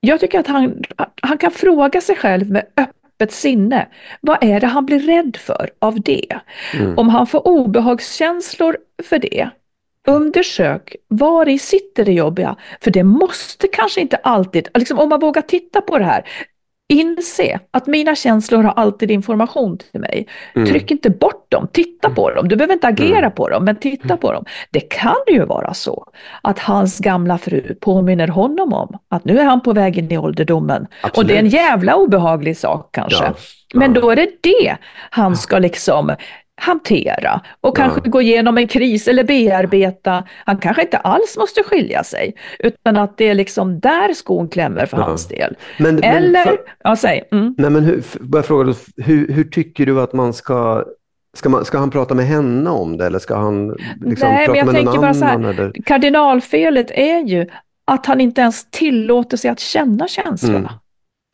Jag tycker att han, han kan fråga sig själv med öppet sinne, vad är det han blir rädd för av det? Mm. Om han får obehagskänslor för det, Undersök var i sitter det jobbiga, för det måste kanske inte alltid, liksom om man vågar titta på det här, inse att mina känslor har alltid information till mig. Mm. Tryck inte bort dem, titta på dem. Du behöver inte agera mm. på dem, men titta på dem. Det kan ju vara så att hans gamla fru påminner honom om att nu är han på väg in i ålderdomen. Absolut. Och det är en jävla obehaglig sak kanske. Ja. Men då är det det han ska liksom hantera och kanske ja. gå igenom en kris eller bearbeta. Han kanske inte alls måste skilja sig, utan att det är liksom där skon klämmer för ja. hans del. Men, eller, men för, ja säg. Mm. Nej, men hur, bara fråga, hur, hur tycker du att man ska Ska, man, ska han prata med henne om det eller ska han liksom Nej, prata med någon annan? Här, eller? Kardinalfelet är ju att han inte ens tillåter sig att känna känslorna. Mm.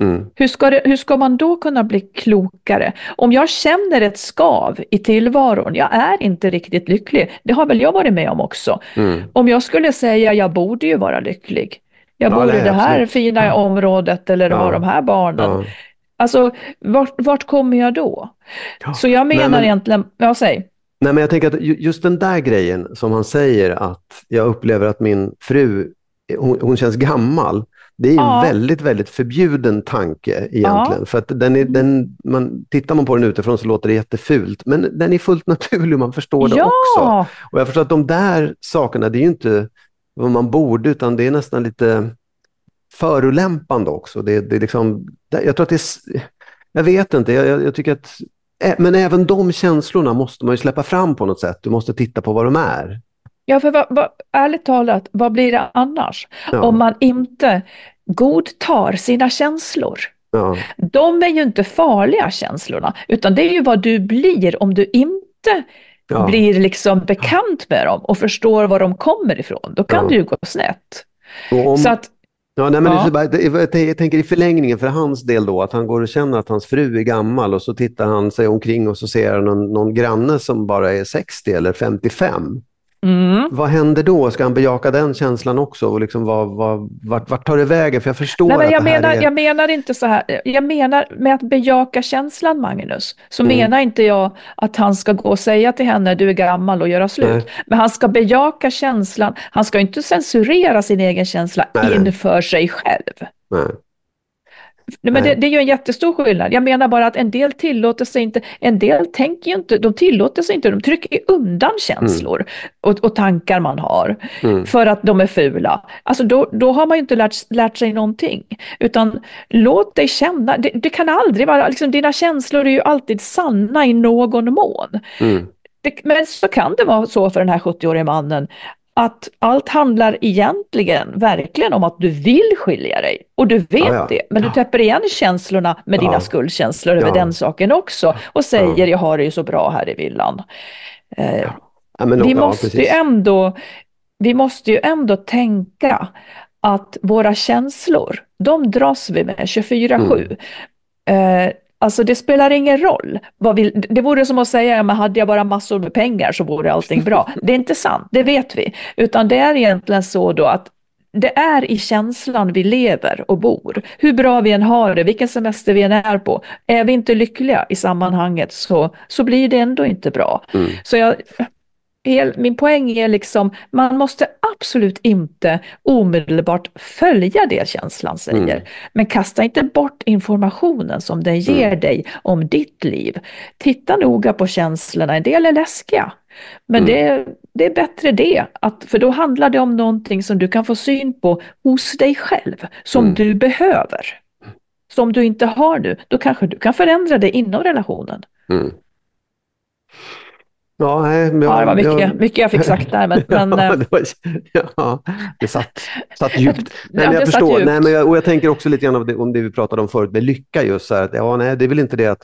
Mm. Hur, ska det, hur ska man då kunna bli klokare? Om jag känner ett skav i tillvaron, jag är inte riktigt lycklig, det har väl jag varit med om också. Mm. Om jag skulle säga jag borde ju vara lycklig, jag bor i det här absolut. fina ja. området eller ja. har de här barnen. Ja. Alltså, vart, vart kommer jag då? Ja. Så jag menar men, egentligen, ja säg. Nej men jag tänker att just den där grejen som han säger att jag upplever att min fru, hon, hon känns gammal. Det är ja. en väldigt, väldigt förbjuden tanke egentligen. Ja. För att den är, den, man, tittar man på den utifrån så låter det jättefult, men den är fullt naturlig, man förstår det ja. också. Och jag förstår att de där sakerna, det är ju inte vad man borde, utan det är nästan lite förolämpande också. Det, det är liksom, jag tror att det är, jag vet inte, jag, jag tycker att, men även de känslorna måste man ju släppa fram på något sätt. Du måste titta på vad de är. Ja, för vad, vad, ärligt talat, vad blir det annars? Ja. Om man inte godtar sina känslor. Ja. De är ju inte farliga känslorna, utan det är ju vad du blir om du inte ja. blir liksom bekant med dem och förstår var de kommer ifrån. Då kan ja. det ju gå snett. Om, Så att, ja, nej, men ja. bara, jag tänker i förlängningen för hans del då, att han går och känner att hans fru är gammal och så tittar han sig omkring och så ser han någon, någon granne som bara är 60 eller 55. Mm. Vad händer då? Ska han bejaka den känslan också? Och liksom vad, vad, vart, vart tar det vägen? För jag förstår Nej, men jag att det här menar, är... Jag menar inte så här. Jag menar med att bejaka känslan, Magnus, så mm. menar inte jag att han ska gå och säga till henne, du är gammal och göra slut. Nej. Men han ska bejaka känslan. Han ska inte censurera sin egen känsla Nej. inför sig själv. Nej. Men det, det, är ju en jättestor skillnad. Jag menar bara att en del tillåter sig inte, en del tänker ju inte, de tillåter sig inte, de trycker undan känslor mm. och, och, tankar man har mm. för att de är fula. Alltså då, då har man ju inte lärt, lärt sig någonting. Utan låt dig känna, det, det kan aldrig vara, liksom, dina känslor är ju alltid sanna i någon mån. Mm. Det, men så kan det vara så för den här 70-årige mannen att allt handlar egentligen verkligen om att du vill skilja dig. Och du vet ja, ja. det, men du täpper igen känslorna med dina skuldkänslor över den saken också. Och säger jag har det ju så bra här i villan. Eh, men, vi, måste ju ändå, vi måste ju ändå tänka att våra känslor, de dras vi med. 24-7. Mm. Eh, Alltså det spelar ingen roll. Vad vi, det vore som att säga, men hade jag bara massor med pengar så vore allting bra. Det är inte sant, det vet vi. Utan det är egentligen så då att det är i känslan vi lever och bor. Hur bra vi än har det, vilken semester vi än är på. Är vi inte lyckliga i sammanhanget så, så blir det ändå inte bra. Mm. Så jag, min poäng är liksom, man måste absolut inte omedelbart följa det känslan säger. Mm. Men kasta inte bort informationen som den ger mm. dig om ditt liv. Titta noga på känslorna, en del är läskiga. Men mm. det, det är bättre det, att, för då handlar det om någonting som du kan få syn på hos dig själv, som mm. du behöver. Som du inte har nu, då kanske du kan förändra det inom relationen. Ja, men ja, det var mycket jag, mycket jag fick sagt där. Men, ja, men, eh, det, var, ja, det satt, satt djupt. Nej, men jag förstår. Nej, men jag, och jag tänker också lite grann om det, om det vi pratade om förut med lycka. Just så här, att, ja, nej, det är väl inte det att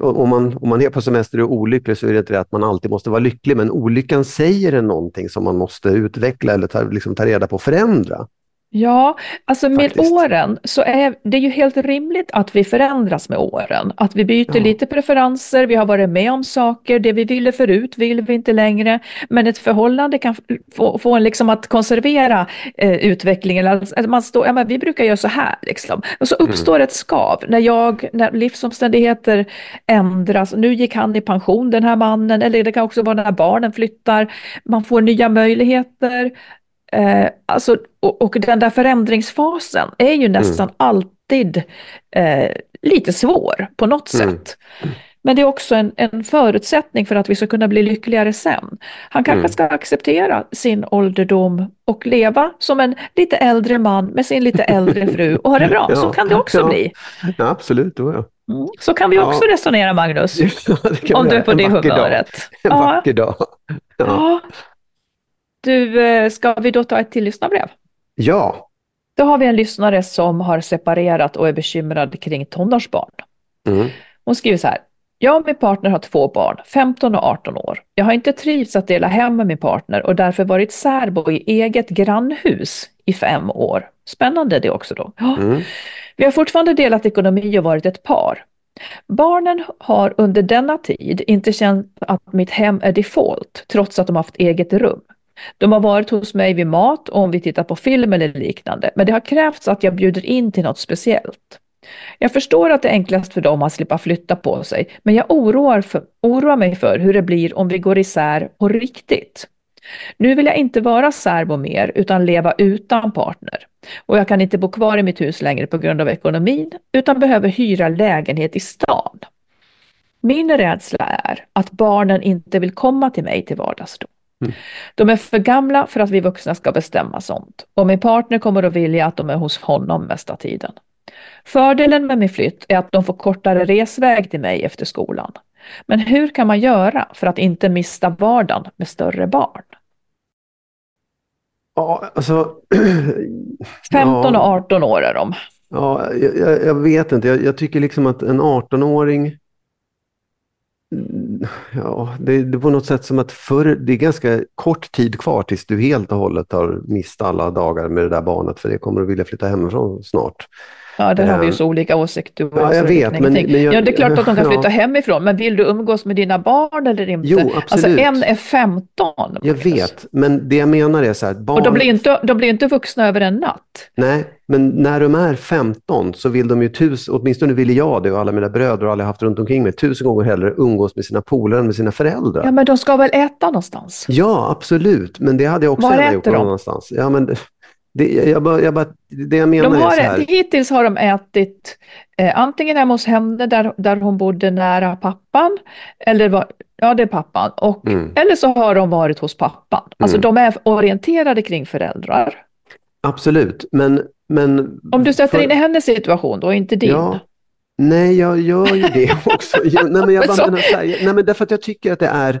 om man, om man är på semester och är olycklig så är det inte det att man alltid måste vara lycklig, men olyckan säger en någonting som man måste utveckla eller ta, liksom ta reda på och förändra. Ja, alltså med Faktiskt. åren så är det ju helt rimligt att vi förändras med åren. Att vi byter Ja. lite preferenser, vi har varit med om saker, det vi ville förut vill vi inte längre. Men ett förhållande kan få, få en liksom att konservera eh, utvecklingen. Alltså, man står, ja, men vi brukar göra så här liksom. Och så uppstår ett skav när, jag, när livsomständigheter ändras. Nu gick han i pension den här mannen, eller det kan också vara när barnen flyttar. Man får nya möjligheter. Eh, alltså, och, och den där förändringsfasen är ju nästan alltid eh, lite svår på något Mm. sätt. Men det är också en, en förutsättning för att vi ska kunna bli lyckligare sen. Han kanske Mm. ska acceptera sin ålderdom och leva som en lite äldre man med sin lite äldre fru och ha det bra. Så Ja, kan det också ja. bli. Ja, absolut. Då, ja. Mm. Så kan vi Ja. också resonera, Magnus. Om du är på det vacker dag. humöret. En Ja. vacker dag. Ja. Du, eh, ska vi då ta ett till lyssnarbrev? ja. Då har vi en lyssnare som har separerat och är bekymrad kring tonårsbarn. Mm. Hon skriver så här. Jag och min partner har två barn, 15 och 18 år. Jag har inte trivts att dela hem med min partner och därför varit särbo i eget grannhus i fem år. Spännande det också då. Mm. Vi har fortfarande delat ekonomi och varit ett par. Barnen har under denna tid inte känt att mitt hem är default, trots att de har haft eget rum. De har varit hos mig vid mat och om vi tittar på film eller liknande, men det har krävts att jag bjuder in till något speciellt. Jag förstår att det är enklast för dem att slippa flytta på sig, men jag oroar, för, oroar mig för hur det blir om vi går isär på riktigt. Nu vill jag inte vara särbo mer utan leva utan partner. Och jag kan inte bo kvar i mitt hus längre på grund av ekonomin utan behöver hyra lägenhet i stan. Min rädsla är att barnen inte vill komma till mig till vardags då. De är för gamla för att vi vuxna ska bestämma sånt och min partner kommer att vilja att de är hos honom mesta tiden. Fördelen med min flytt är att de får kortare resväg till mig efter skolan. Men hur kan man göra för att inte mista vardagen med större barn? Ja, alltså... 15 och ja, 18 år är de. Ja, jag, jag- jag vet inte. Jag, jag tycker liksom att en 18-åring... Ja, det, det är på något sätt som att förr, det är ganska kort tid kvar tills du helt och hållet har mist alla dagar med det där barnet för det kommer att vilja flytta hemifrån snart. Ja, där har vi ju så olika åsikter. ja, jag vet, men- men jag- ja, det är klart att de kan ja. flytta hemifrån, men vill du umgås med dina barn eller inte? Jo, Alltså absolut. en är 15. Jag Magnus. vet, men det jag menar är så här, barn... Och de blir inte, de blir inte vuxna över en natt. Nej, men när de är 15 så vill de ju tusen, åtminstone ville jag det och alla mina bröder och alla jag haft runt omkring mig, tusen gånger hellre umgås med sina polare än med sina föräldrar. Ja, men de ska väl äta någonstans? Ja, absolut, men det hade jag också Var gärna gjort de? annanstans. Ja, men det, jag, bara, jag bara, det jag menar De är har, så här. hittills har de ätit eh, antingen hemma hos henne där, där hon bodde nära pappan, eller var, ja det är pappan, och, Mm. eller så har de varit hos pappan. Alltså Mm. de är orienterade kring föräldrar. Absolut, men... men Om du sätter för- in i hennes situation då, inte din. Ja. Nej, jag gör ju det också. Jag, nej, men jag bara Så- menar nej, men därför att jag tycker att det är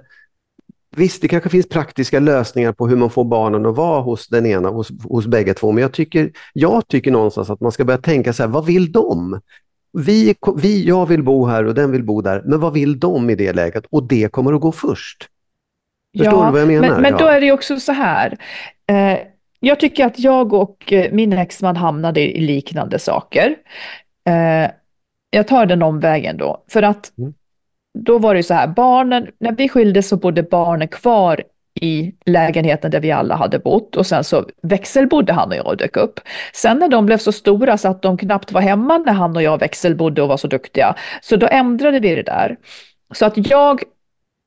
Visst, det kanske finns praktiska lösningar på hur man får barnen att vara hos den ena, hos, hos bägge två, men jag tycker, jag tycker någonstans att man ska börja tänka så här, vad vill de? Vi, vi, jag vill bo här och den vill bo där, men vad vill de i det läget? Och det kommer att gå först. Förstår du vad jag menar? Men, men då Ja. är det också så här. Eh, jag tycker att jag och eh, min exman hamnade i liknande saker. Eh, jag tar den omvägen då. För att Mm då var det ju så här, barnen, när vi skildes så bodde barnen kvar i lägenheten där vi alla hade bott och sen så växelbodde han och jag och dök upp. Sen när de blev så stora så att de knappt var hemma när han och jag växelbodde och var så duktiga, så då ändrade vi det där. Så att jag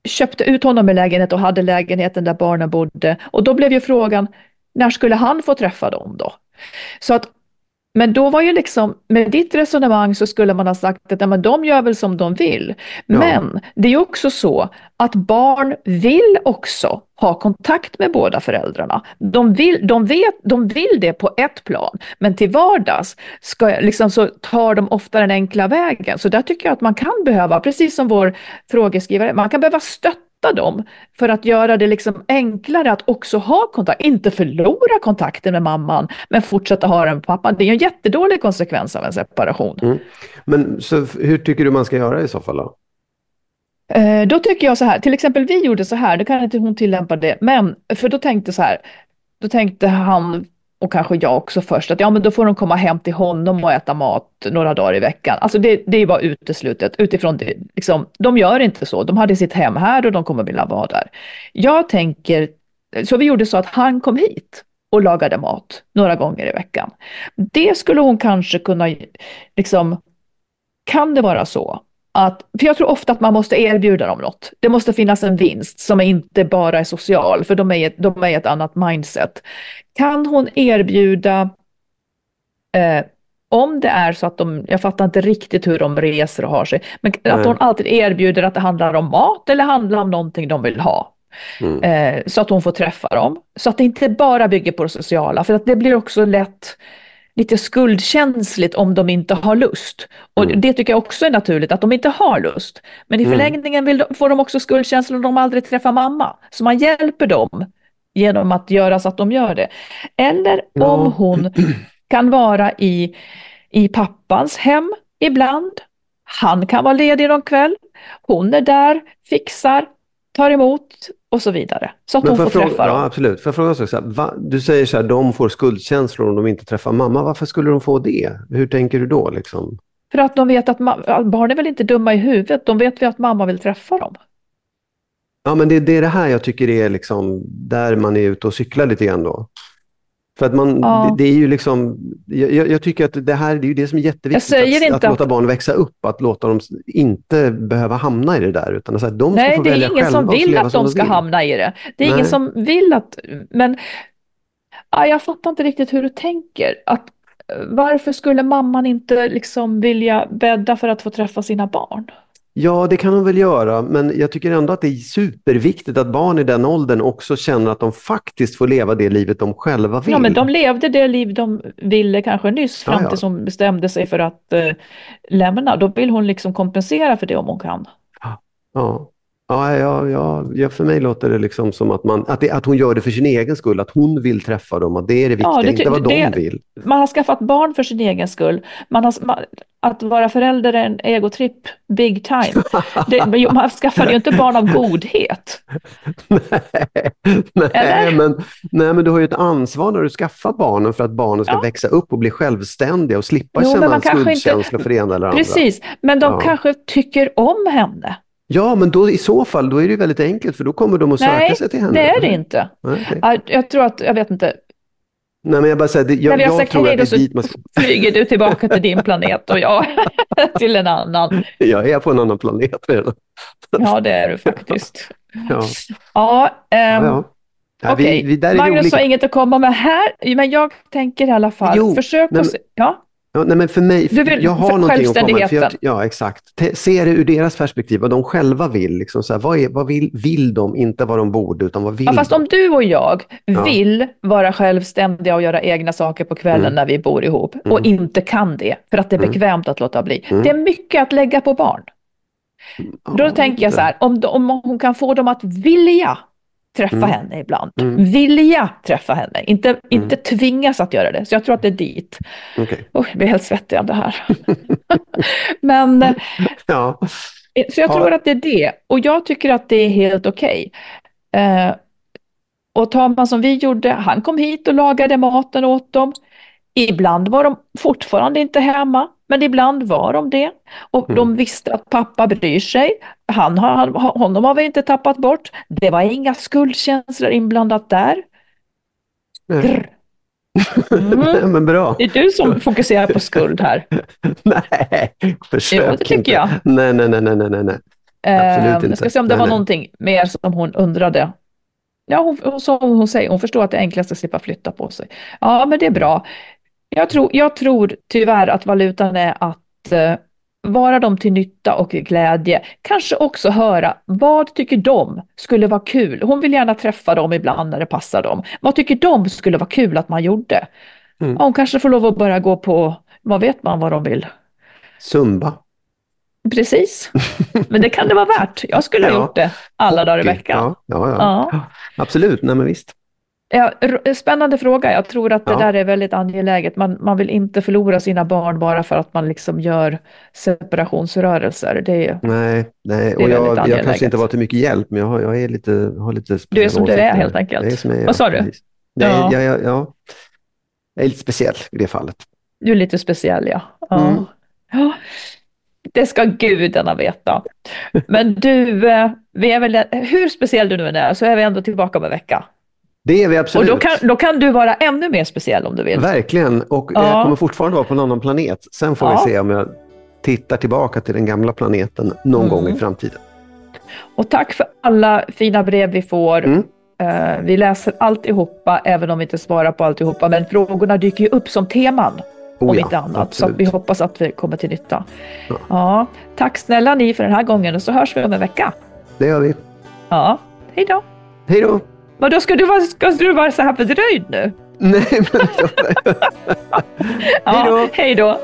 köpte ut honom i lägenhet och hade lägenheten där barnen bodde. Och då blev ju frågan, när skulle han få träffa dem då? Så att, men då var ju liksom, med ditt resonemang så skulle man ha sagt att ja, men de gör väl som de vill. Ja. Men det är också så att barn vill också ha kontakt med båda föräldrarna. De vill, de vet, de vill det på ett plan, men till vardags ska, liksom, så tar de ofta den enkla vägen. Så där tycker jag att man kan behöva, precis som vår frågeskrivare, man kan behöva stötta dem för att göra det liksom enklare att också ha kontakt, inte förlora kontakten med mamman, men fortsätta ha den med pappan. Det är en jättedålig konsekvens av en separation. Mm. Men så hur tycker du man ska göra i så fall då? Eh, Då tycker jag så här, till exempel vi gjorde så här, då kan inte hon tillämpa det, men för då tänkte så här, då tänkte han och kanske jag också först, att ja men då får de komma hem till honom och äta mat några dagar i veckan. Alltså det, det bara uteslutet utifrån det. Liksom, de gör inte så, de hade sitt hem här och de kommer vilja vara där. Jag tänker, så vi gjorde så att han kom hit och lagade mat några gånger i veckan. Det skulle hon kanske kunna, liksom, kan det vara så att, för jag tror ofta att man måste erbjuda dem något. Det måste finnas en vinst som inte bara är social, för de är, de är ett annat mindset. Kan hon erbjuda, eh, om det är så att de, jag fattar inte riktigt hur de reser och har sig, men Nej. att hon alltid erbjuder att det handlar om mat eller handlar om någonting de vill ha. Mm. Eh, så att hon får träffa dem. Så att det inte bara bygger på det sociala, för att det blir också lätt lite skuldkänsligt om de inte har lust. Och mm. det tycker jag också är naturligt, att de inte har lust. Men i mm. förlängningen vill de, får de också skuldkänslor om de aldrig träffar mamma. Så man hjälper dem genom att göra så att de gör det. Eller ja. om hon kan vara i, i pappans hem ibland. Han kan vara ledig någon kväll. Hon är där, fixar, tar emot och så vidare. Så att Men hon får fråga, träffa dem. Ja, absolut. Jag fråga så här, du säger så här, de får skuldkänslor om de inte träffar mamma. Varför skulle de få det? Hur tänker du då? Liksom? För att de vet att barn är väl inte dumma i huvudet. De vet väl att mamma vill träffa dem. Ja, men det, det är det här jag tycker är liksom, där man är ute och cyklar lite grann då. För att man, ja. det, det, är ju liksom, jag, jag, tycker att det här det är ju det som är jätteviktigt, att, att, att, låta barn växa upp, att låta dem inte behöva hamna i det där. Utan att de Nej, få det är ingen som vill att de ska vill. hamna i det. Det är Nej. ingen som vill att, men ja, jag fattar inte riktigt hur du tänker. Att, varför skulle mamman inte liksom vilja bädda för att få träffa sina barn? Ja, det kan de väl göra, men jag tycker ändå att det är superviktigt att barn i den åldern också känner att de faktiskt får leva det livet de själva vill. Ja, men de levde det liv de ville kanske nyss, fram till som bestämde sig för att eh, lämna. Då vill hon liksom kompensera för det om hon kan. Ja. Ja, ja, ja, ja, för mig låter det liksom som att, man, att, det, att hon gör det för sin egen skull, att hon vill träffa dem, att det är det viktiga, ja, det, inte vad det, de vill. Man har skaffat barn för sin egen skull. Man har, man, att vara förälder är en egotripp, big time. Det, man skaffar ju inte barn av godhet. nej, nej, men, nej, men du har ju ett ansvar när du skaffar barnen för att barnen ska ja. växa upp och bli självständiga och slippa jo, känna skuldkänslor för det ena eller andra. Precis, men de ja. kanske tycker om henne. Ja, men då, i så fall då är det väldigt enkelt för då kommer de att söka Nej, sig till henne. Nej, det är det inte. Nej, Jag tror att, jag vet inte. Nej, men jag bara säger, det, jag, När jag, jag tror att det är dit man flyger du tillbaka till din planet och jag till en annan. Jag är på en annan planet redan. Ja, det är du faktiskt. Ja, ja, um, ja, ja. Okay. Magnus har inget att komma med här, men jag tänker i alla fall, jo, försök att... Ja. Ja, nej, men för mig, vill, jag har någonting att komma för jag, Ja, exakt. Se det ur deras perspektiv, vad de själva vill. Liksom så här, vad, är, vad vill, vill de, inte vad de borde, utan vad vill ja, Fast de? om du och jag ja. vill vara självständiga och göra egna saker på kvällen mm. när vi bor ihop mm. och inte kan det, för att det är mm. bekvämt mm. att låta bli. Mm. Det är mycket att lägga på barn. Då tänker jag så här, om, om hon kan få dem att vilja träffa mm. henne ibland. Mm. Vilja träffa henne, inte, mm. inte tvingas att göra det. Så jag tror att det är dit. Okay. Oh, jag blir helt svettig av det här. Men, ja. Så jag tror att det är det. Och jag tycker att det är helt okej. Okay. Eh, och tar man som vi gjorde, han kom hit och lagade maten åt dem. Ibland var de fortfarande inte hemma, men ibland var de det. Och mm. de visste att pappa bryr sig. Han har, honom har vi inte tappat bort. Det var inga skuldkänslor inblandat där. Mm. men bra. Det är du som fokuserar på skuld här. nej, försök jo, det tycker inte. jag. Nej, nej, nej, nej, nej, nej. Absolut inte. Jag ska se om det nej, var nej. någonting mer som hon undrade. Ja, hon, hon, hon säger, hon förstår att det är enklast att slippa flytta på sig. Ja, men det är bra. Jag tror, jag tror tyvärr att valutan är att eh, vara dem till nytta och glädje. Kanske också höra vad tycker de skulle vara kul? Hon vill gärna träffa dem ibland när det passar dem. Vad tycker de skulle vara kul att man gjorde? Mm. Hon kanske får lov att börja gå på, vad vet man vad de vill? Zumba. Precis, men det kan det vara värt. Jag skulle ha ja. gjort det alla dagar i veckan. Ja, ja, ja. ja. Absolut, nej men visst. Ja, spännande fråga. Jag tror att det ja. där är väldigt angeläget. Man, man vill inte förlora sina barn bara för att man liksom gör separationsrörelser. Det, nej, nej. och jag, jag kanske inte var till mycket hjälp, men jag har, jag är lite, har lite Du är som du är helt enkelt. är som är, Vad sa du? Nej, ja. Ja, ja, Jag är lite speciell i det fallet. Du är lite speciell, ja. ja. Mm. ja. Det ska gudarna veta. Men du, eh, vi är väl, hur speciell du nu än är, så är vi ändå tillbaka om en vecka. Det är vi Och absolut. då kan, då kan du vara ännu mer speciell om du vill. Verkligen. Och Ja. jag kommer fortfarande vara på en annan planet. Sen får Ja. vi se om jag tittar tillbaka till den gamla planeten någon Mm. gång i framtiden. Och tack för alla fina brev vi får. Mm. Eh, vi läser alltihopa, även om vi inte svarar på alltihopa. Men frågorna dyker ju upp som teman, om Oh ja, inte annat. Så absolut. att vi hoppas att vi kommer till nytta. Ja. Ja. tack snälla ni för den här gången och så hörs vi om en vecka. Det gör vi. Ja, hej då. Hej då! Men då ska du vara, ska du vara så här fördröjd nu? Nej, men... ja, hej då!